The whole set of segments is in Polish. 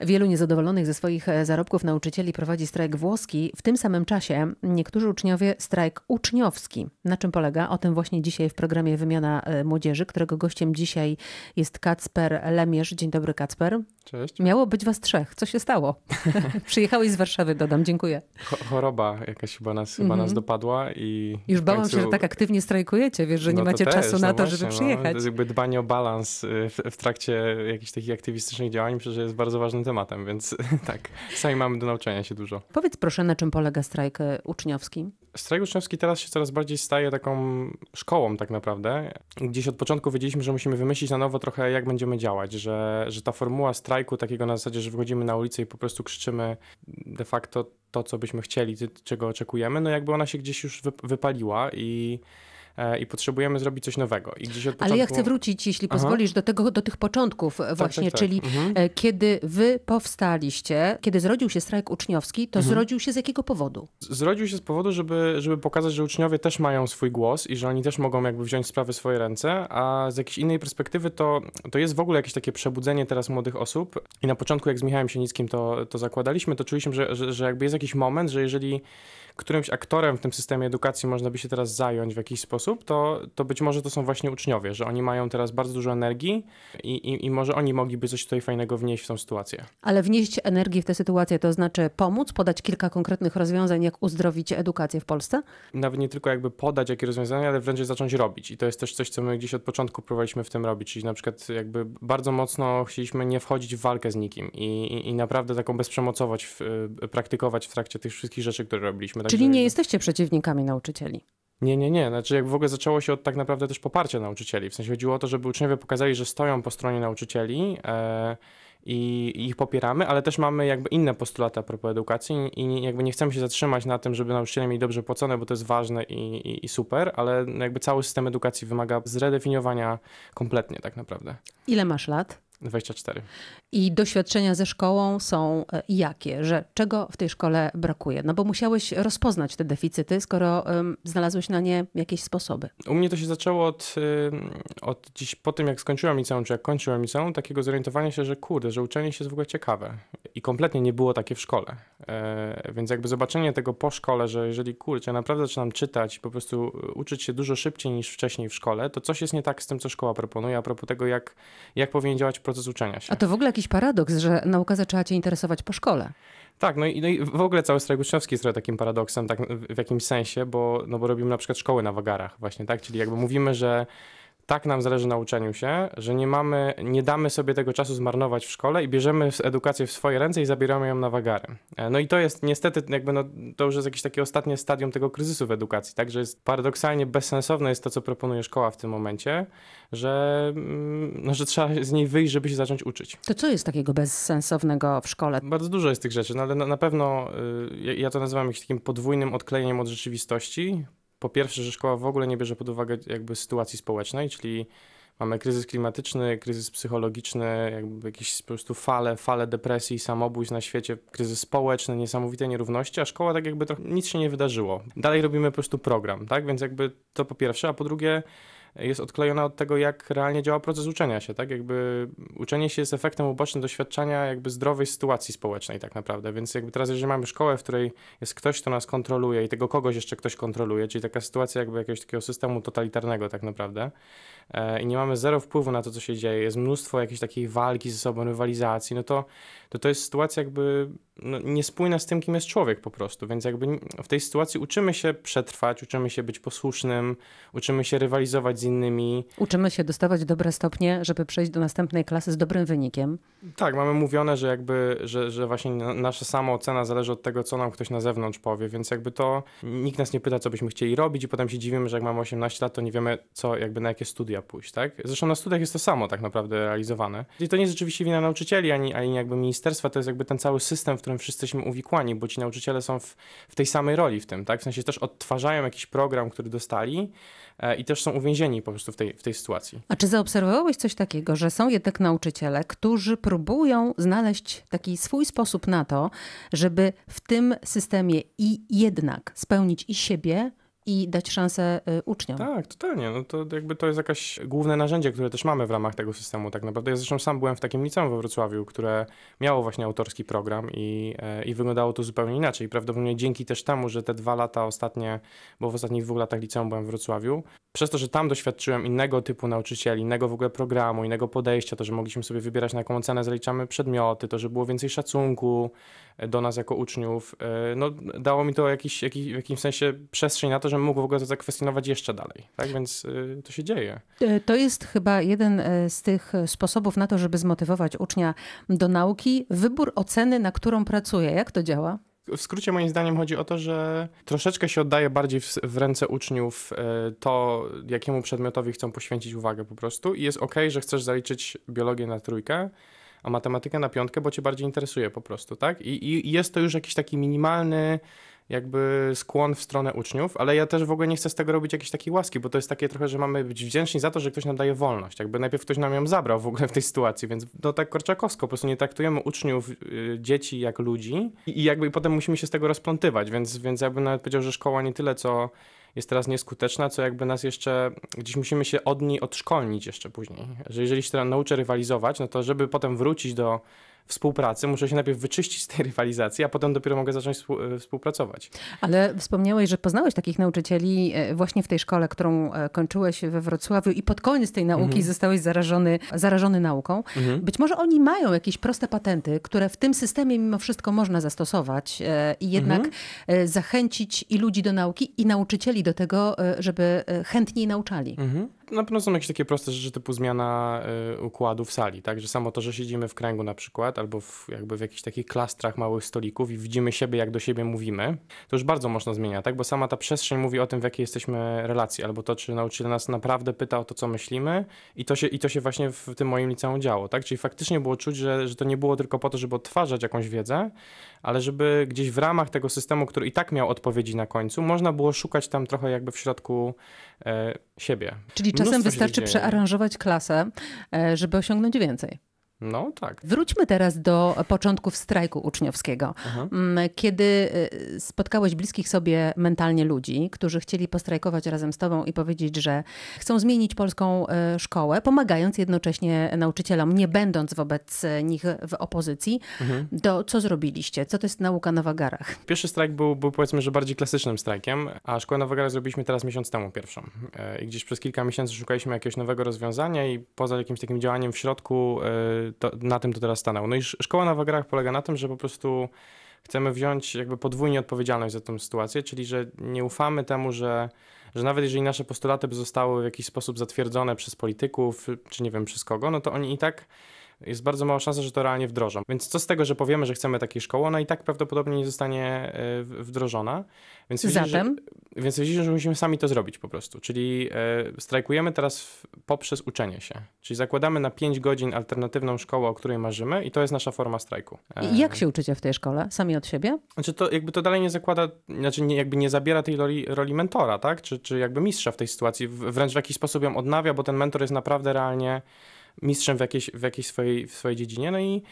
Wielu niezadowolonych ze swoich e, zarobków nauczycieli prowadzi strajk włoski. W tym samym czasie niektórzy uczniowie strajk uczniowski. Na czym polega? O tym właśnie dzisiaj w programie Wymiana e, Młodzieży, którego gościem dzisiaj jest Kacper Lemierz. Dzień dobry Kacper. Cześć. Miało być was trzech. Co się stało? Przyjechałeś z Warszawy, dodam. Dziękuję. Cho- choroba jakaś chyba nas, chyba nas dopadła i... Już bałam końcu- się, że tak aktywnie strajkujecie, wiesz, że nie No to macie też, czasu na no to, właśnie, żeby no. przyjechać. To jest jakby dbanie o balans y, w, w trakcie jakichś takich aktywistycznych działań, myślę, że jest bardzo ważnym tematem, więc tak, sami mamy do nauczenia się dużo. Powiedz proszę, na czym polega strajk e, uczniowski? Strajk uczniowski teraz się coraz bardziej staje taką szkołą tak naprawdę. Gdzieś od początku wiedzieliśmy, że musimy wymyślić na nowo trochę, jak będziemy działać, że, że ta formuła strajku takiego na zasadzie, że wychodzimy na ulicę i po prostu krzyczymy de facto to, co byśmy chcieli, czego oczekujemy, no jakby ona się gdzieś już wy- wypaliła i, i potrzebujemy zrobić coś nowego. I gdzieś od Ale ja początku- chcę wrócić, jeśli Aha. pozwolisz, do, tego, do tych początków e, właśnie, tak, tak. czyli Mhm. e, kiedy wy powstaliście, kiedy zrodził się strajk uczniowski, to Mhm. zrodził się z jakiego powodu? Zrodził się z powodu, żeby, żeby pokazać, że uczniowie też mają swój głos i że oni też mogą jakby wziąć sprawy w swoje ręce, a z jakiejś innej perspektywy to, to jest w ogóle jakieś takie przebudzenie teraz młodych osób i na początku jak z Michałem Sienickim to, to zakładaliśmy, to czuliśmy, że, że, że jakby jest jakiś moment, że jeżeli którymś aktorem w tym systemie edukacji można by się teraz zająć w jakiś sposób, to, to być może to są właśnie uczniowie, że oni mają teraz bardzo dużo energii i, i, i może oni mogliby coś tutaj fajnego wnieść w tą sytuację. Ale wnieść energię w tę sytuację to znaczy pomóc, podać kilka konkretnych rozwiązań, jak uzdrowić edukację w Polsce? nawet nie tylko jakby podać jakie rozwiązania, ale wręcz zacząć robić. I to jest też coś, co my gdzieś od początku próbowaliśmy w tym robić. Czyli na przykład jakby bardzo mocno chcieliśmy nie wchodzić w walkę z nikim i, i, naprawdę taką bezprzemocowość w, praktykować w trakcie tych wszystkich rzeczy, które robiliśmy. Czyli nie jesteście przeciwnikami nauczycieli. Nie, nie, nie. Znaczy jak w ogóle zaczęło się od tak naprawdę też poparcia nauczycieli. W sensie chodziło o to, żeby uczniowie pokazali, że stoją po stronie nauczycieli e, i, i ich popieramy, ale też mamy jakby inne postulaty a propos edukacji i nie- jakby nie chcemy się zatrzymać na tym, żeby nauczyciele mieli dobrze płacone, bo to jest ważne i, i, i super, ale jakby cały system edukacji wymaga zredefiniowania kompletnie tak naprawdę. Ile masz lat? 24. I doświadczenia ze szkołą są e, jakie? Że czego w tej szkole brakuje? No bo musiałeś rozpoznać te deficyty, skoro em, znalazłeś na nie jakieś sposoby. U mnie to się zaczęło od, od dziś po tym, jak skończyłem liceum, czy jak kończyłem liceum, takiego zorientowania się, że kurde, że uczenie się jest w ogóle ciekawe. I kompletnie nie było takie w szkole. E, więc jakby zobaczenie tego po szkole, że jeżeli kurczę, naprawdę zaczynam czytać i po prostu y, uczyć się dużo szybciej niż wcześniej w szkole, to coś jest nie tak z tym, co szkoła proponuje, a propos tego, jak, jak powinien działać proces uczenia się. A to w ogóle jakiś paradoks, że nauka zaczęła cię interesować po szkole. Tak, no i, no i w ogóle cały strajk uczniowski jest trochę takim paradoksem tak, w, w jakimś sensie, bo, no bo robimy na przykład szkoły na wagarach właśnie, tak? Czyli jakby mówimy, że tak nam zależy na uczeniu się, że nie mamy, nie damy sobie tego czasu zmarnować w szkole i bierzemy edukację w swoje ręce i zabieramy ją na wagary. E, No i to jest niestety jakby no, to już jest jakieś takie ostatnie stadium tego kryzysu w edukacji, tak? Że jest paradoksalnie bezsensowne jest to, co proponuje szkoła w tym momencie, że, mm, no, że trzeba z niej wyjść, żeby się zacząć uczyć. To co jest takiego bezsensownego w szkole? Bardzo dużo jest tych rzeczy, no ale na, na pewno y, ja to nazywam jakimś takim podwójnym odklejeniem od rzeczywistości. Po pierwsze, że szkoła w ogóle nie bierze pod uwagę jakby sytuacji społecznej, czyli mamy kryzys klimatyczny, kryzys psychologiczny, jakby jakieś po prostu fale, fale depresji, samobójstw na świecie, kryzys społeczny, niesamowite nierówności, a szkoła tak jakby trochę nic się nie wydarzyło. Dalej robimy po prostu program, tak? Więc jakby to po pierwsze, a po drugie jest odklejona od tego, jak realnie działa proces uczenia się, tak? Jakby uczenie się jest efektem ubocznym doświadczenia jakby zdrowej sytuacji społecznej tak naprawdę, więc jakby teraz jeżeli mamy szkołę, w której jest ktoś, kto nas kontroluje i tego kogoś jeszcze ktoś kontroluje, czyli taka sytuacja jakby jakiegoś takiego systemu totalitarnego tak naprawdę e, i nie mamy zero wpływu na to, co się dzieje, jest mnóstwo jakiejś takiej walki ze sobą, rywalizacji, no to to, to jest sytuacja jakby no, niespójna z tym, kim jest człowiek po prostu, więc jakby w tej sytuacji uczymy się przetrwać, uczymy się być posłusznym, uczymy się rywalizować z innymi, Uczymy się dostawać dobre stopnie, żeby przejść do następnej klasy z dobrym wynikiem. Tak, mamy mówione, że jakby, że, że właśnie na- nasza samoocena zależy od tego, co nam ktoś na zewnątrz powie, więc jakby to nikt nas nie pyta, co byśmy chcieli robić i potem się dziwimy, że jak mamy 18 lat, to nie wiemy, co jakby na jakie studia pójść, tak? Zresztą na studiach jest to samo tak naprawdę realizowane. I to nie jest rzeczywiście wina nauczycieli, ani, ani jakby ministerstwa, to jest jakby ten cały system, w którym wszyscy jesteśmy uwikłani, bo ci nauczyciele są w, w tej samej roli w tym, tak? W sensie też odtwarzają jakiś program, który dostali e, i też są uwięzieni po prostu w tej, w tej sytuacji. A czy zaobserwowałeś coś takiego, że są jednak nauczyciele, którzy próbują znaleźć taki swój sposób na to, żeby w tym systemie i jednak spełnić i siebie, i dać szansę y, uczniom. Tak, totalnie. No to jakby to jest jakaś główne narzędzie, które też mamy w ramach tego systemu tak naprawdę. Ja zresztą sam byłem w takim liceum we Wrocławiu, które miało właśnie autorski program i, e, i wyglądało to zupełnie inaczej. Prawdopodobnie dzięki też temu, że te dwa lata ostatnie, bo w ostatnich dwóch latach liceum byłem w Wrocławiu, przez to, że tam doświadczyłem innego typu nauczycieli, innego w ogóle programu, innego podejścia, to, że mogliśmy sobie wybierać na jaką ocenę zaliczamy przedmioty, to, że było więcej szacunku do nas jako uczniów, e, no dało mi to jakiś, jakiś, w jakimś sensie przestrzeń na to, żebym mógł w ogóle to zakwestionować jeszcze dalej. Tak więc y, to się dzieje. E, to jest chyba jeden z tych sposobów na to, żeby zmotywować ucznia do nauki, wybór oceny, na którą pracuje. Jak to działa? W skrócie moim zdaniem chodzi o to, że troszeczkę się oddaje bardziej w, w, ręce uczniów to, jakiemu przedmiotowi chcą poświęcić uwagę po prostu i jest ok, że chcesz zaliczyć biologię na trójkę, a matematykę na piątkę, bo cię bardziej interesuje po prostu, tak? I, i jest to już jakiś taki minimalny jakby skłon w stronę uczniów, ale ja też w ogóle nie chcę z tego robić jakiejś takiej łaski, bo to jest takie trochę, że mamy być wdzięczni za to, że ktoś nam daje wolność. Jakby najpierw ktoś nam ją zabrał w ogóle w tej sytuacji, więc no tak korczakowsko, po prostu nie traktujemy uczniów, y, dzieci jak ludzi i, i jakby i potem musimy się z tego rozplątywać, więc, więc ja bym nawet powiedział, że szkoła nie tyle co jest teraz nieskuteczna, co jakby nas jeszcze, gdzieś musimy się od niej odszkolnić jeszcze później. Że jeżeli się teraz nauczę rywalizować, no to żeby potem wrócić do współpracy, muszę się najpierw wyczyścić z tej rywalizacji, a potem dopiero mogę zacząć e, współpracować. Ale wspomniałeś, że poznałeś takich nauczycieli e, właśnie w tej szkole, którą e, kończyłeś we Wrocławiu i pod koniec tej nauki mhm. zostałeś zarażony, zarażony nauką. Mhm. Być może oni mają jakieś proste patenty, które w tym systemie mimo wszystko można zastosować i jednak mhm. zachęcić i ludzi do nauki, i nauczycieli do tego, żeby chętniej nauczali. Mhm na pewno są jakieś takie proste rzeczy typu zmiana y, układu w sali, tak? Że samo to, że siedzimy w kręgu na przykład, albo w, jakby w jakichś takich klastrach małych stolików i widzimy siebie, jak do siebie mówimy, to już bardzo mocno zmienia, tak? Bo sama ta przestrzeń mówi o tym, w jakiej jesteśmy relacji, albo to, czy nauczyciel nas naprawdę pyta o to, co myślimy i to się, i to się właśnie w tym moim liceum działo, tak? Czyli faktycznie było czuć, że, że to nie było tylko po to, żeby odtwarzać jakąś wiedzę, ale żeby gdzieś w ramach tego systemu, który i tak miał odpowiedzi na końcu, można było szukać tam trochę jakby w środku e, siebie. Czyli czasem wystarczy przearanżować klasę, e, żeby osiągnąć więcej. No tak. Wróćmy teraz do początków strajku uczniowskiego. Aha. Mm, kiedy y, spotkałeś bliskich sobie mentalnie ludzi, którzy chcieli postrajkować razem z tobą i powiedzieć, że chcą zmienić polską y, szkołę, pomagając jednocześnie nauczycielom, nie będąc wobec nich w opozycji, mhm. to co zrobiliście? Co to jest nauka na wagarach? Pierwszy strajk był, był powiedzmy, że bardziej klasycznym strajkiem, a szkołę na wagarach zrobiliśmy teraz miesiąc temu pierwszą. E, I gdzieś przez kilka miesięcy szukaliśmy jakiegoś nowego rozwiązania i poza jakimś takim działaniem w środku e, to, na tym to teraz stanęło. No i szkoła na wagarach polega na tym, że po prostu chcemy wziąć jakby podwójnie odpowiedzialność za tę sytuację, czyli że nie ufamy temu, że, że nawet jeżeli nasze postulaty by zostały w jakiś sposób zatwierdzone przez polityków, czy nie wiem przez kogo, no to oni i tak jest bardzo mała szansa, że to realnie wdrożą. Więc co z tego, że powiemy, że chcemy takiej szkoły, ona i tak prawdopodobnie nie zostanie e, wdrożona. Więc Zatem? Widzisz, że, więc że musimy sami to zrobić po prostu. Czyli e, strajkujemy teraz poprzez uczenie się. Czyli zakładamy na 5 godzin alternatywną szkołę, o której marzymy i to jest nasza forma strajku. I jak się uczycie w tej szkole? Sami od siebie? Znaczy to jakby to dalej nie zakłada, znaczy nie, jakby nie zabiera tej roli, roli mentora, tak? Czy, czy jakby mistrza w tej sytuacji. Wręcz w jakiś sposób ją odnawia, bo ten mentor jest naprawdę realnie mistrzem w jakiejś, w jakiejś swojej, w swojej dziedzinie. No i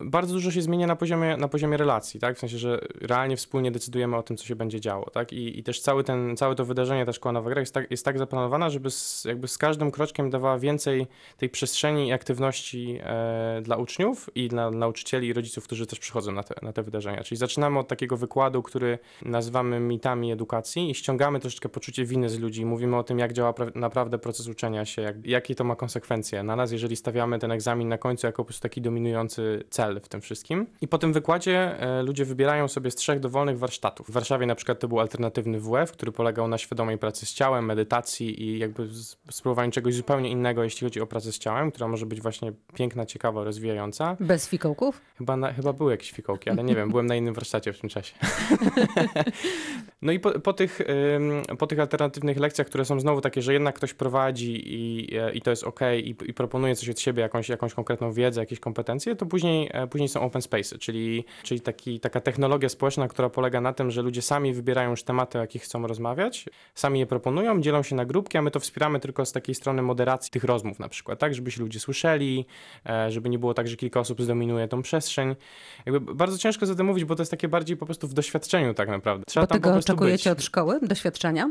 bardzo dużo się zmienia na poziomie, na poziomie relacji, tak? W sensie, że realnie wspólnie decydujemy o tym, co się będzie działo, tak? I, i też cały ten, całe to wydarzenie, ta szkoła na Wagrach jest tak, jest tak zaplanowana, żeby z, jakby z każdym kroczkiem dawała więcej tej przestrzeni i aktywności e, dla uczniów i dla nauczycieli i rodziców, którzy też przychodzą na te, na te wydarzenia. Czyli zaczynamy od takiego wykładu, który nazywamy mitami edukacji i ściągamy troszeczkę poczucie winy z ludzi. Mówimy o tym, jak działa naprawdę proces uczenia się, jak, jakie to ma konsekwencje na nas, jeżeli stawiamy ten egzamin na końcu jako po prostu taki dominujący cel w tym wszystkim. I po tym wykładzie e, ludzie wybierają sobie z trzech dowolnych warsztatów. W Warszawie na przykład to był alternatywny WF, który polegał na świadomej pracy z ciałem, medytacji i jakby spróbowaniu czegoś zupełnie innego, jeśli chodzi o pracę z ciałem, która może być właśnie piękna, ciekawa, rozwijająca. Bez fikołków? Chyba, na, chyba były jakieś fikołki, ale nie wiem, byłem na innym warsztacie w tym czasie. no i po, po tych, po tych alternatywnych lekcjach, które są znowu takie, że jednak ktoś prowadzi i, i to jest ok i, i proponuje coś od siebie, jakąś, jakąś konkretną wiedzę, jakieś kompetencje, to później, e, później są open space, czyli, czyli taki, taka technologia społeczna, która polega na tym, że ludzie sami wybierają już tematy, o jakich chcą rozmawiać, sami je proponują, dzielą się na grupki, a my to wspieramy tylko z takiej strony moderacji tych rozmów na przykład, tak, żeby się ludzie słyszeli, e, żeby nie było tak, że kilka osób zdominuje tą przestrzeń. Jakby bardzo ciężko za tym mówić, bo to jest takie bardziej po prostu w doświadczeniu tak naprawdę. Trzeba bo tego oczekujecie być. od szkoły, doświadczenia?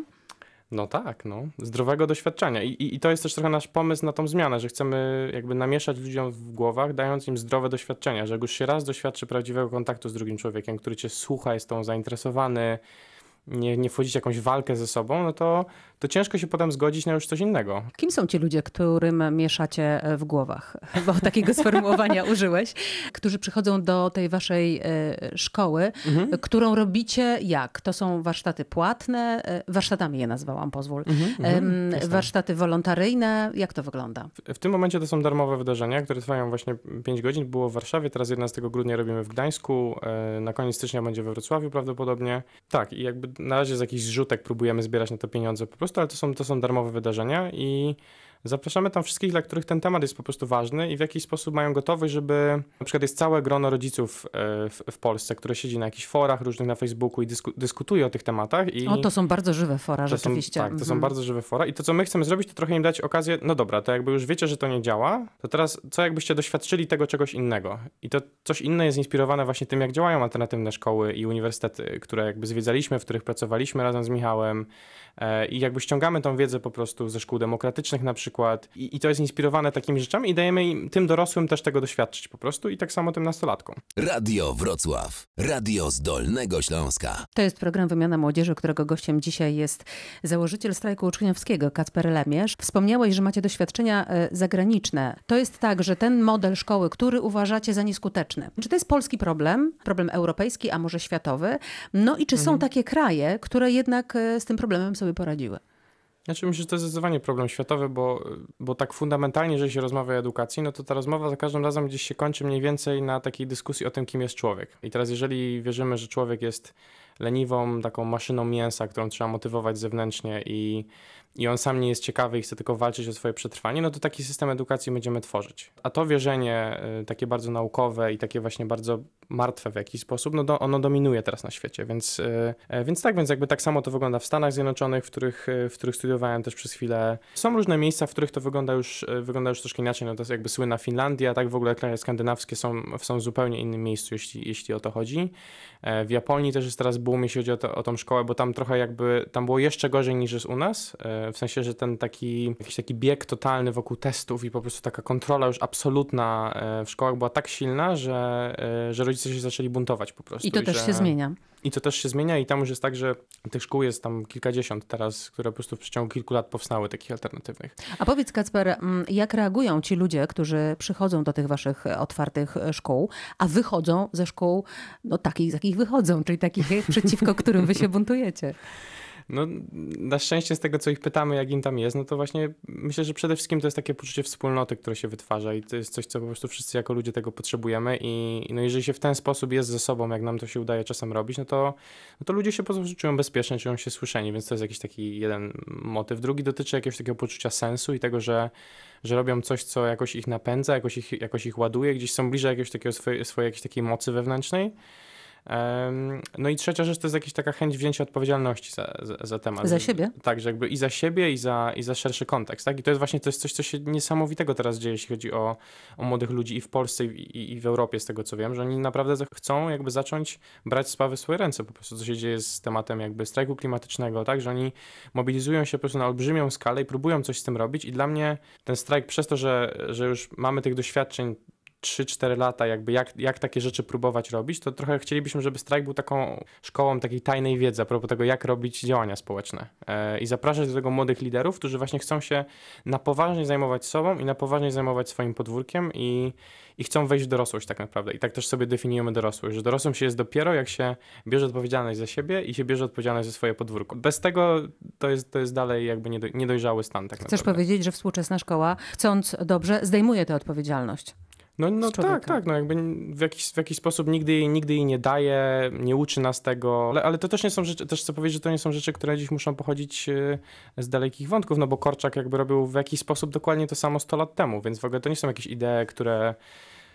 No tak, no. Zdrowego doświadczenia. I, I, I to jest też trochę nasz pomysł na tą zmianę, że chcemy jakby namieszać ludziom w głowach, dając im zdrowe doświadczenia, że jak już się raz doświadczy prawdziwego kontaktu z drugim człowiekiem, który cię słucha, jest tą zainteresowany, nie, nie wchodzić w jakąś walkę ze sobą, no to, to ciężko się potem zgodzić na już coś innego. Kim są ci ludzie, którym mieszacie e, w głowach? Bo takiego sformułowania użyłeś, którzy przychodzą do tej waszej e, szkoły, mhm. którą robicie jak? To są warsztaty płatne, e, warsztatami je nazwałam, pozwól. Mhm, mhm, warsztaty wolontaryjne, jak to wygląda? W, w, tym momencie to są darmowe wydarzenia, które trwają właśnie 5 godzin. Było w Warszawie, teraz 11 grudnia robimy w Gdańsku, na koniec stycznia będzie we Wrocławiu prawdopodobnie. Tak, i jakby na razie z jakichś zrzutek próbujemy zbierać na to pieniądze po prostu, ale to są, to są darmowe wydarzenia i Zapraszamy tam wszystkich, dla których ten temat jest po prostu ważny i w jakiś sposób mają gotowość, żeby na przykład jest całe grono rodziców e, w, w Polsce, które siedzi na jakichś forach różnych na Facebooku i dysku, dyskutuje o tych tematach. I o, to są bardzo żywe fora, rzeczywiście. Są, tak, to mhm. są bardzo żywe fora i to, co my chcemy zrobić, to trochę im dać okazję, no dobra, to jakby już wiecie, że to nie działa, to teraz co jakbyście doświadczyli tego czegoś innego? I to coś inne jest inspirowane właśnie tym, jak działają alternatywne szkoły i uniwersytety, które jakby zwiedzaliśmy, w których pracowaliśmy razem z Michałem e, i jakby ściągamy tą wiedzę po prostu ze szkół demokratycznych na przykład i, i to jest inspirowane takimi rzeczami i dajemy im, tym dorosłym też tego doświadczyć po prostu i tak samo tym nastolatkom. Radio Wrocław. Radio z Dolnego Śląska. To jest program Wymiana Młodzieży, którego gościem dzisiaj jest założyciel strajku uczniowskiego Kacper Lemierz. Wspomniałeś, że macie doświadczenia e, zagraniczne. To jest tak, że ten model szkoły, który uważacie za nieskuteczny, czy to jest polski problem, problem europejski, a może światowy? No i czy są mhm. takie kraje, które jednak e, z tym problemem sobie poradziły? Znaczy myślę, że to jest zdecydowanie problem światowy, bo, bo tak fundamentalnie, jeżeli się rozmawia o edukacji, no to ta rozmowa za każdym razem gdzieś się kończy mniej więcej na takiej dyskusji o tym, kim jest człowiek. I teraz jeżeli wierzymy, że człowiek jest leniwą, taką maszyną mięsa, którą trzeba motywować zewnętrznie i i on sam nie jest ciekawy i chce tylko walczyć o swoje przetrwanie, no to taki system edukacji będziemy tworzyć. A to wierzenie y, takie bardzo naukowe i takie właśnie bardzo martwe w jakiś sposób, no do, ono dominuje teraz na świecie, więc, y, e, więc tak, więc jakby tak samo to wygląda w Stanach Zjednoczonych, w których, y, w których studiowałem też przez chwilę. Są różne miejsca, w których to wygląda już, wygląda już troszkę inaczej, no to jest jakby słynna Finlandia, tak w ogóle kraje skandynawskie są, są w zupełnie innym miejscu, jeśli, jeśli o to chodzi. E, w Japonii też jest teraz boom, jeśli chodzi o, to, o tą szkołę, bo tam trochę jakby, tam było jeszcze gorzej niż jest u nas, e, w sensie, że ten taki, jakiś taki bieg totalny wokół testów i po prostu taka kontrola już absolutna e, w szkołach była tak silna, że, że rodzice się zaczęli buntować po prostu. I to I też że... się zmienia. I to też się zmienia i tam już jest tak, że tych szkół jest tam kilkadziesiąt teraz, które po prostu w przeciągu kilku lat powstały, takich alternatywnych. A powiedz Kacper, mm, jak reagują ci ludzie, którzy przychodzą do tych waszych otwartych szkół, a wychodzą ze szkół, no takich, z jakich wychodzą, czyli takich, przeciwko którym wy się buntujecie? No, na szczęście z tego, co ich pytamy, jak im tam jest, no to właśnie myślę, że przede wszystkim to jest takie poczucie wspólnoty, które się wytwarza i to jest coś, co po prostu wszyscy jako ludzie tego potrzebujemy i no jeżeli się w ten sposób jest ze sobą, jak nam to się udaje czasem robić, no to, no to ludzie się po prostu czują bezpiecznie, czują się słyszeni, więc to jest jakiś taki jeden motyw. Drugi dotyczy jakiegoś takiego poczucia sensu i tego, że że robią coś, co jakoś ich napędza, jakoś ich, jakoś ich ładuje, gdzieś są bliżej jakiegoś takiego swojej, swojej jakiejś takiej mocy wewnętrznej. No i trzecia rzecz to jest jakaś taka chęć wzięcia odpowiedzialności za, za, za, temat. Za siebie? Tak, że jakby i za siebie, i za, i za szerszy kontekst. Tak? I to jest właśnie to jest coś, co się niesamowitego teraz dzieje, jeśli chodzi o, o młodych ludzi i w Polsce, i, i w Europie, z tego co wiem, że oni naprawdę chcą jakby zacząć brać sprawy w swoje ręce, po prostu co się dzieje z tematem jakby strajku klimatycznego, tak, że oni mobilizują się po prostu na olbrzymią skalę i próbują coś z tym robić i dla mnie ten strajk przez to, że, że już mamy tych doświadczeń 3-4 lata, jakby jak, jak takie rzeczy próbować robić, to trochę chcielibyśmy, żeby strajk był taką szkołą takiej tajnej wiedzy a propos tego, jak robić działania społeczne. E, I zapraszać do tego młodych liderów, którzy właśnie chcą się na poważnie zajmować sobą i na poważnie zajmować swoim podwórkiem i, i chcą wejść w dorosłość tak naprawdę. I tak też sobie definiujemy dorosłość, że dorosłym się jest dopiero, jak się bierze odpowiedzialność za siebie i się bierze odpowiedzialność za swoje podwórko. Bez tego to jest, to jest dalej jakby niedojrzały stan. Tak Chcesz naprawdę. powiedzieć, że współczesna szkoła, chcąc dobrze, zdejmuje tę odpowiedzialność? No, no tak, tak, no jakby w jakiś, w jakiś sposób nigdy jej, nigdy jej nie daje, nie uczy nas tego, ale, ale to też nie są rzeczy, też chcę powiedzieć, że to nie są rzeczy, które dziś muszą pochodzić e, z dalekich wątków, no bo Korczak jakby robił w jakiś sposób dokładnie to samo 100 lat temu, więc w ogóle to nie są jakieś idee, które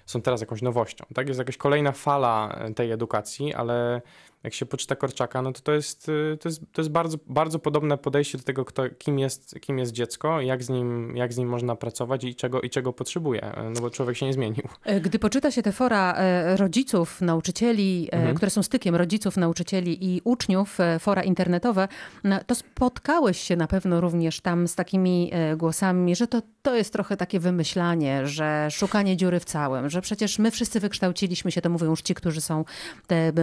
są teraz jakąś nowością. Tak, jest jakaś kolejna fala tej edukacji, ale jak się poczyta Korczaka, no to to jest, y, to jest, to jest bardzo, bardzo podobne podejście do tego, kto, kim, jest, kim jest dziecko, jak z, nim, jak z nim można pracować i czego, i czego potrzebuje, no bo człowiek się nie zmienił. E, gdy poczyta się te fora e, rodziców, nauczycieli, e, mhm. które są stykiem rodziców, nauczycieli i uczniów, fora internetowe, no, to spotkałeś się na pewno również tam z takimi głosami, że to, to jest trochę takie wymyślanie, że szukanie dziury w całym, że przecież my wszyscy wykształciliśmy się, to mówią już ci, którzy są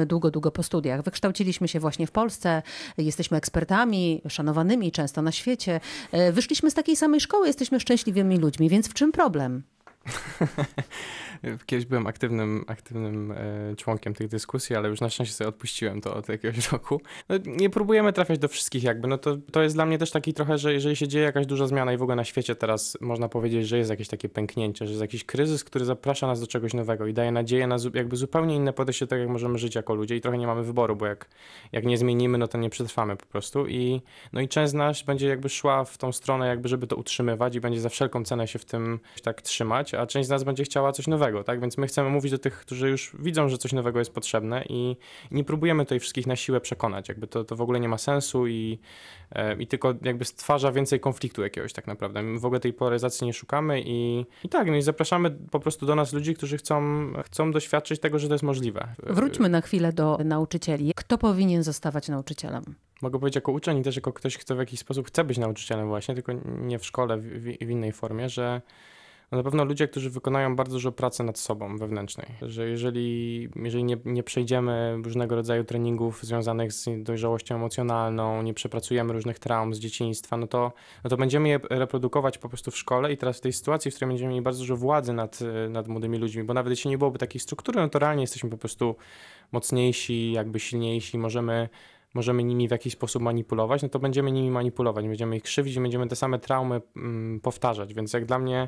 długo, długo po studiach, studiach. Wykształciliśmy się właśnie w Polsce, jesteśmy ekspertami, szanowanymi często na świecie. E, wyszliśmy z takiej samej szkoły, jesteśmy szczęśliwymi ludźmi, więc w czym problem? Kiedyś byłem aktywnym, aktywnym e, członkiem tych dyskusji, ale już na szczęście sobie odpuściłem to od jakiegoś roku. No, nie próbujemy trafiać do wszystkich jakby, no to, to jest dla mnie też taki trochę, że jeżeli się dzieje jakaś duża zmiana i w ogóle na świecie teraz można powiedzieć, że jest jakieś takie pęknięcie, że jest jakiś kryzys, który zaprasza nas do czegoś nowego i daje nadzieję na jakby zupełnie inne podejście tak, jak możemy żyć jako ludzie i trochę nie mamy wyboru, bo jak, jak nie zmienimy, no to nie przetrwamy po prostu i no i część z nas będzie jakby szła w tą stronę jakby, żeby to utrzymywać i będzie za wszelką cenę się w tym tak trzymać, a część z nas będzie chciała coś nowego tak? Więc my chcemy mówić do tych, którzy już widzą, że coś nowego jest potrzebne i nie próbujemy tutaj wszystkich na siłę przekonać. Jakby to, to w ogóle nie ma sensu i, e, i tylko jakby stwarza więcej konfliktu jakiegoś tak naprawdę. My w ogóle tej polaryzacji nie szukamy i, i tak, no i zapraszamy po prostu do nas ludzi, którzy chcą, chcą doświadczyć tego, że to jest możliwe. Wróćmy na chwilę do nauczycieli. Kto powinien zostawać nauczycielem? Mogę powiedzieć jako uczeń i też jako ktoś, kto w jakiś sposób chce być nauczycielem właśnie, tylko nie w szkole, w, w innej formie, że no na pewno ludzie, którzy wykonają bardzo dużo pracy nad sobą wewnętrznej, że jeżeli, jeżeli nie, nie przejdziemy różnego rodzaju treningów związanych z dojrzałością emocjonalną, nie przepracujemy różnych traum z dzieciństwa, no to, no to będziemy je reprodukować po prostu w szkole i teraz w tej sytuacji, w której będziemy mieli bardzo dużo władzy nad, nad młodymi ludźmi, bo nawet jeśli nie byłoby takiej struktury, no to realnie jesteśmy po prostu mocniejsi, jakby silniejsi, możemy możemy nimi w jakiś sposób manipulować, no to będziemy nimi manipulować, będziemy ich krzywdzić, będziemy te same traumy mm, powtarzać. Więc jak dla mnie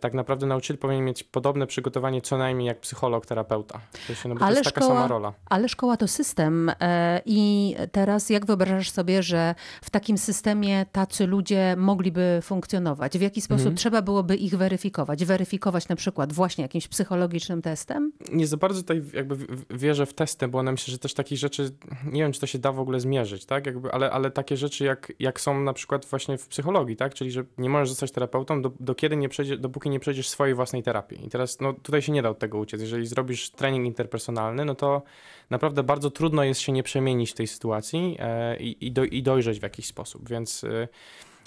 tak naprawdę nauczyciel powinien mieć podobne przygotowanie co najmniej jak psycholog, terapeuta. No ale to jest szkoła, taka sama rola. Ale szkoła to system e, i teraz jak wyobrażasz sobie, że w takim systemie tacy ludzie mogliby funkcjonować? W jaki sposób mhm. trzeba byłoby ich weryfikować? Weryfikować na przykład właśnie jakimś psychologicznym testem? Nie za bardzo tutaj jakby wierzę w testy, bo one myślę, że też takich rzeczy, nie wiem czy to się da w ogóle zmierzyć, tak? Jakby, ale, ale takie rzeczy jak, jak są na przykład właśnie w psychologii, tak? Czyli że nie możesz zostać terapeutą, do, do kiedy nie przejdzie, dopóki nie przejdziesz swojej własnej terapii. I teraz no, tutaj się nie da od tego uciec. Jeżeli zrobisz trening interpersonalny, no to naprawdę bardzo trudno jest się nie przemienić w tej sytuacji e, i, i, do, i dojrzeć w jakiś sposób. Więc e,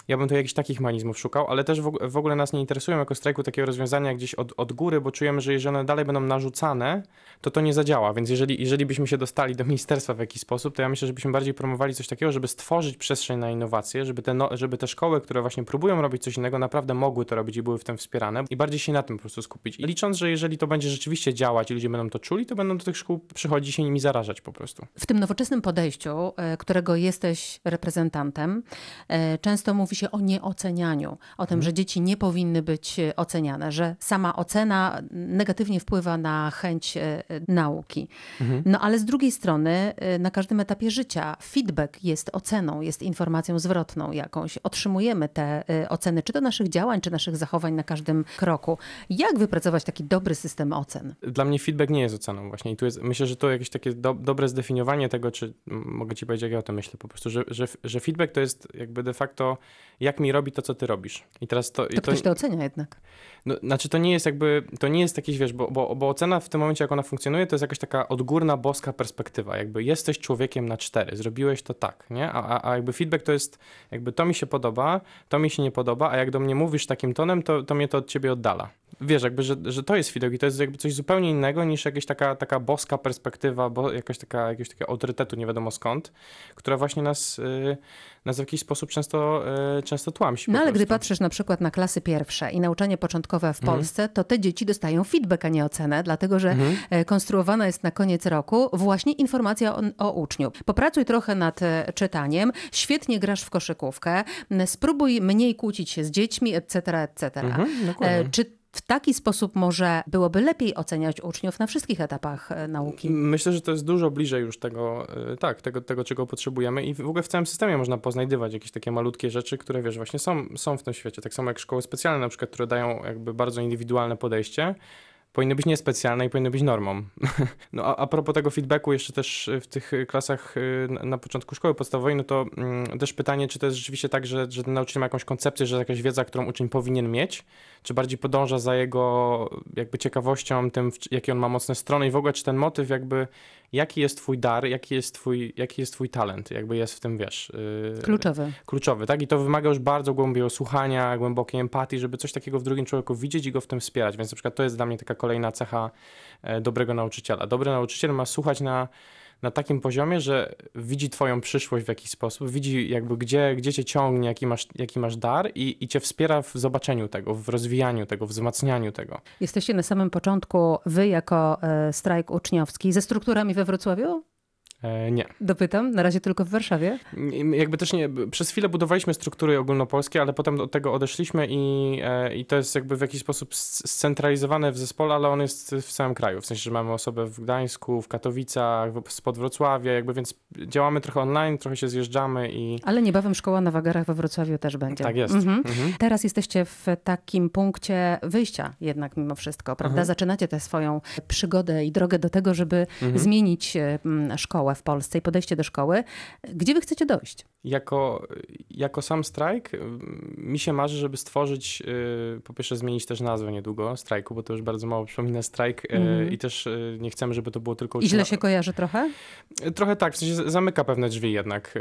ja bym tu jakichś takich mechanizmów szukał, ale też w, ogóle nas nie interesują jako strajku takie rozwiązania gdzieś od, od góry, bo czujemy, że jeżeli one dalej będą narzucane, to to nie zadziała. Więc jeżeli, jeżeli byśmy się dostali do ministerstwa w jakiś sposób, to ja myślę, że byśmy bardziej promowali coś takiego, żeby stworzyć przestrzeń na innowacje, żeby te, no, żeby te szkoły, które właśnie próbują robić coś innego, naprawdę mogły to robić i były w tym wspierane i bardziej się na tym po prostu skupić. I licząc, że jeżeli to będzie rzeczywiście działać i ludzie będą to czuli, to będą do tych szkół przychodzić się nimi zarażać po prostu. W tym nowoczesnym podejściu, e, którego jesteś reprezentantem, e, często mówi się o nieocenianiu, o tym, że mhm. dzieci nie powinny być e, oceniane, że sama ocena negatywnie wpływa na chęć e, nauki. Mhm. No ale z drugiej strony, e, na każdym etapie życia feedback jest oceną, jest informacją zwrotną jakąś. Otrzymujemy te oceny, czy to naszych działań, czy naszych zachowań na każdym kroku. Jak wypracować taki dobry system ocen? Dla mnie feedback nie jest oceną właśnie i tu jest, myślę, że to jakieś takie do, dobre zdefiniowanie tego, czy mogę ci powiedzieć, jak ja o tym myślę po prostu, że, że, że feedback to jest jakby de facto jak mi robi to, co ty robisz. I teraz to... To, to ktoś to ocenia jednak. No, znaczy to nie jest jakby, to nie jest jakiś, wiesz, bo, bo, bo ocena w tym momencie, jak ona funkcjonuje, to jest jakaś taka odgórna, boska perspektywa. Jakby jesteś człowiekiem na cztery, zrobiłeś to tak, nie? A, a, a jakby feedback to jest, jakby to mi się podoba, to mi się nie podoba, a jak do mnie mówisz takim tonem, to, to mnie to od ciebie oddala. Wiesz, jakby, że, że to jest feedback i to jest jakby coś zupełnie innego niż jakaś taka, taka boska perspektywa, bo jakaś taka, jakiegoś takiego autorytetu nie wiadomo skąd, która właśnie nas, yy, nas w jakiś sposób często, yy, często tłamsi. No ale gdy patrzysz na przykład na klasy pierwsze i nauczanie początkowe w mhm. Polsce, to te dzieci dostają feedback, a nie ocenę, dlatego że mhm. E, konstruowana jest na koniec roku właśnie informacja o, o uczniu. Popracuj trochę nad e, czytaniem, świetnie grasz w koszykówkę, spróbuj mniej kłócić się z dziećmi, etc., etc. Mhm, e, Czy w taki sposób może byłoby lepiej oceniać uczniów na wszystkich etapach e, nauki. Myślę, że to jest dużo bliżej już tego, e, tak, tego, tego czego potrzebujemy i w ogóle w całym systemie można poznajdywać jakieś takie malutkie rzeczy, które wiesz, właśnie są, są w tym świecie. Tak samo jak szkoły specjalne na przykład, które dają jakby bardzo indywidualne podejście, powinny być niespecjalne i powinny być normą. No a, a propos tego feedbacku jeszcze też w tych klasach y, na, na początku szkoły podstawowej, no to mm, też pytanie, czy to jest rzeczywiście tak, że, że ten nauczyciel ma jakąś koncepcję, że jakaś wiedza, którą uczeń powinien mieć, czy bardziej podąża za jego jakby ciekawością, tym, jakie on ma mocne strony i w ogóle, czy ten motyw jakby, jaki jest twój dar, jaki jest twój, jaki jest twój talent, jakby jest w tym, wiesz... Yy, kluczowy. Kluczowy, tak? I to wymaga już bardzo głębokiego słuchania, głębokiej empatii, żeby coś takiego w drugim człowieku widzieć i go w tym wspierać, więc na przykład to jest dla mnie taka kolejna cecha e, dobrego nauczyciela. Dobry nauczyciel ma słuchać na na takim poziomie, że widzi twoją przyszłość w jakiś sposób, widzi jakby gdzie, gdzie cię ciągnie, jaki masz, jaki masz dar i, i cię wspiera w zobaczeniu tego, w rozwijaniu tego, w wzmacnianiu tego. Jesteście na samym początku, wy jako e, strajk uczniowski, ze strukturami we Wrocławiu? E, nie. Dopytam, na razie tylko w Warszawie? Jakby też nie, przez chwilę budowaliśmy struktury ogólnopolskie, ale potem od tego odeszliśmy i, e, i to jest jakby w jakiś sposób scentralizowane w zespole, ale on jest w całym kraju. W sensie, że mamy osobę w Gdańsku, w Katowicach, spod Wrocławia, jakby więc działamy trochę online, trochę się zjeżdżamy i... Ale niebawem szkoła na Wagarach we Wrocławiu też będzie. Tak jest. Mhm. Mhm. Teraz jesteście w takim punkcie wyjścia jednak mimo wszystko, prawda? Mhm. Zaczynacie tę swoją przygodę i drogę do tego, żeby mhm. zmienić szkołę w Polsce i podejście do szkoły. Gdzie wy chcecie dojść? Jako, jako sam strajk mi się marzy, żeby stworzyć, y, po pierwsze zmienić też nazwę niedługo strajku, bo to już bardzo mało przypomina strajk mm. i też y, nie chcemy, żeby to było tylko... I źle się kojarzy trochę? Trochę tak, w sensie zamyka pewne drzwi jednak,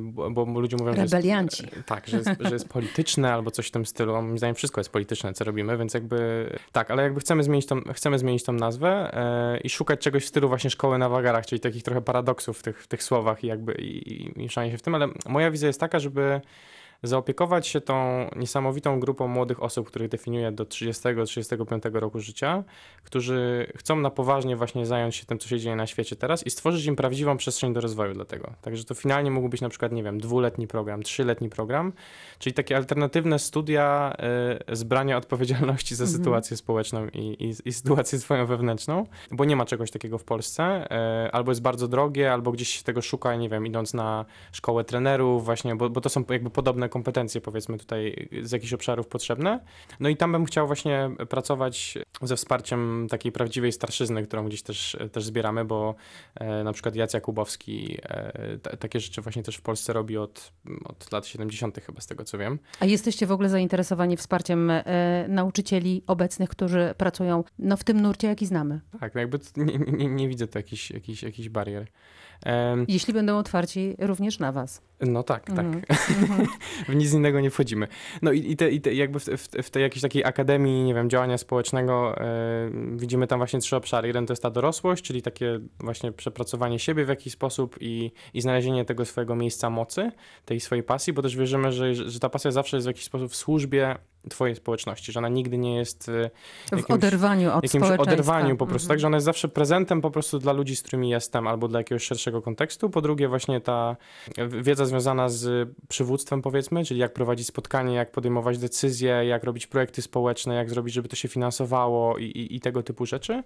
bo, bo ludzie mówią, Rebelianci. że jest, tak, że jest, że jest polityczne albo coś w tym stylu. Moim zdaniem wszystko jest polityczne, co robimy, więc jakby tak, ale jakby chcemy zmienić tą, chcemy zmienić tą nazwę i szukać czegoś w stylu właśnie szkoły na wagarach, czyli takich trochę paradoksów w tych, w tych słowach i jakby i, i się w tym, ale moja wizja jest taka, żeby zaopiekować się tą niesamowitą grupą młodych osób, których definiuję do 30-35 roku życia, którzy chcą na poważnie właśnie zająć się tym, co się dzieje na świecie teraz i stworzyć im prawdziwą przestrzeń do rozwoju dla tego. Także to finalnie mógł być na przykład, nie wiem, dwuletni program, trzyletni program, czyli takie alternatywne studia y, zbrania odpowiedzialności za mhm. sytuację społeczną i, i, i, sytuację swoją wewnętrzną, bo nie ma czegoś takiego w Polsce, y, albo jest bardzo drogie, albo gdzieś się tego szuka, nie wiem, idąc na szkołę trenerów właśnie, bo, bo to są jakby podobne kompetencje, powiedzmy tutaj z jakichś obszarów potrzebne. No i tam bym chciał właśnie pracować ze wsparciem takiej prawdziwej starszyzny, którą gdzieś też, też zbieramy, bo e, na przykład Jacek Jakubowski e, t- takie rzeczy właśnie też w Polsce robi od, od lat 70. chyba z tego co wiem. A jesteście w ogóle zainteresowani wsparciem e, nauczycieli obecnych, którzy pracują no, w tym nurcie, jaki znamy? Tak, no jakby nie, nie, nie widzę tu jakichś, jakichś, jakichś barier. Jeśli będą otwarci również na was. No tak, tak. Mm -hmm. w nic innego nie wchodzimy. No i, i, te, i te, jakby w, w, w, tej jakiejś takiej akademii, nie wiem, działania społecznego widzimy tam właśnie trzy obszary. Jeden to jest ta dorosłość, czyli takie właśnie przepracowanie siebie w jakiś sposób i, i znalezienie tego swojego miejsca mocy, tej swojej pasji, bo też wierzymy, że, że ta pasja zawsze jest w jakiś sposób w służbie twojej społeczności, że ona nigdy nie jest e, jakimś, w oderwaniu od jakimś oderwaniu po prostu, mm -hmm. tak, że ona jest zawsze prezentem po prostu dla ludzi, z którymi jestem, albo dla jakiegoś szerszego kontekstu. Po drugie właśnie ta wiedza związana z przywództwem powiedzmy, czyli jak prowadzić spotkanie, jak podejmować decyzje, jak robić projekty społeczne, jak zrobić, żeby to się finansowało i, i, i tego typu rzeczy.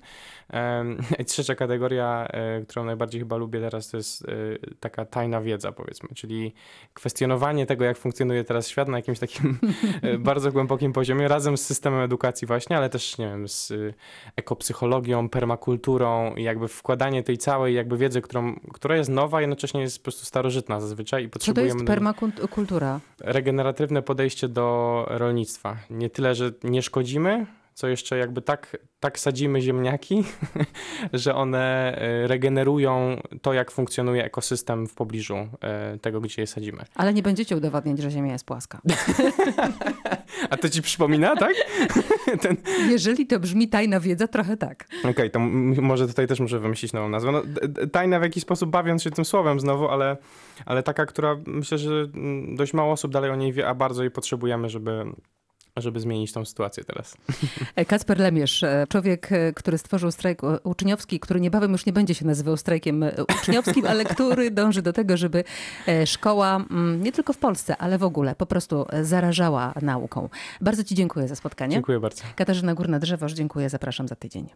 I trzecia kategoria, e, którą najbardziej chyba lubię teraz, to jest e, taka tajna wiedza powiedzmy, czyli kwestionowanie tego, jak funkcjonuje teraz świat na jakimś takim bardzo głębokim głębokim poziomie, razem z systemem edukacji właśnie, ale też, nie wiem, z y, ekopsychologią, permakulturą i jakby wkładanie tej całej jakby wiedzy, którą, która jest nowa, jednocześnie jest po prostu starożytna zazwyczaj i potrzebujemy... Co to jest permakultura? Regeneratywne podejście do rolnictwa. Nie tyle, że nie szkodzimy, co jeszcze jakby tak, tak sadzimy ziemniaki, że one e, regenerują to, jak funkcjonuje ekosystem w pobliżu e, tego, gdzie je sadzimy. Ale nie będziecie udowadniać, że Ziemia jest płaska. A to ci przypomina, tak? Ten... Jeżeli to brzmi tajna wiedza, trochę tak. Okej, okay, to może tutaj też muszę wymyślić nową nazwę. No, tajna w jakiś sposób bawiąc się tym słowem znowu, ale, ale taka, która myślę, że dość mało osób dalej o niej wie, a bardzo jej potrzebujemy, żeby żeby zmienić tą sytuację teraz. Kacper Lemierz, e, człowiek, e, który stworzył strajk uczniowski, który niebawem już nie będzie się nazywał strajkiem e, uczniowskim, ale który dąży do tego, żeby szkoła mm, nie tylko w Polsce, ale w ogóle po prostu zarażała nauką. Bardzo Ci dziękuję za spotkanie. Dziękuję bardzo. Katarzyna Górna-Drzewoż, dziękuję, zapraszam za tydzień.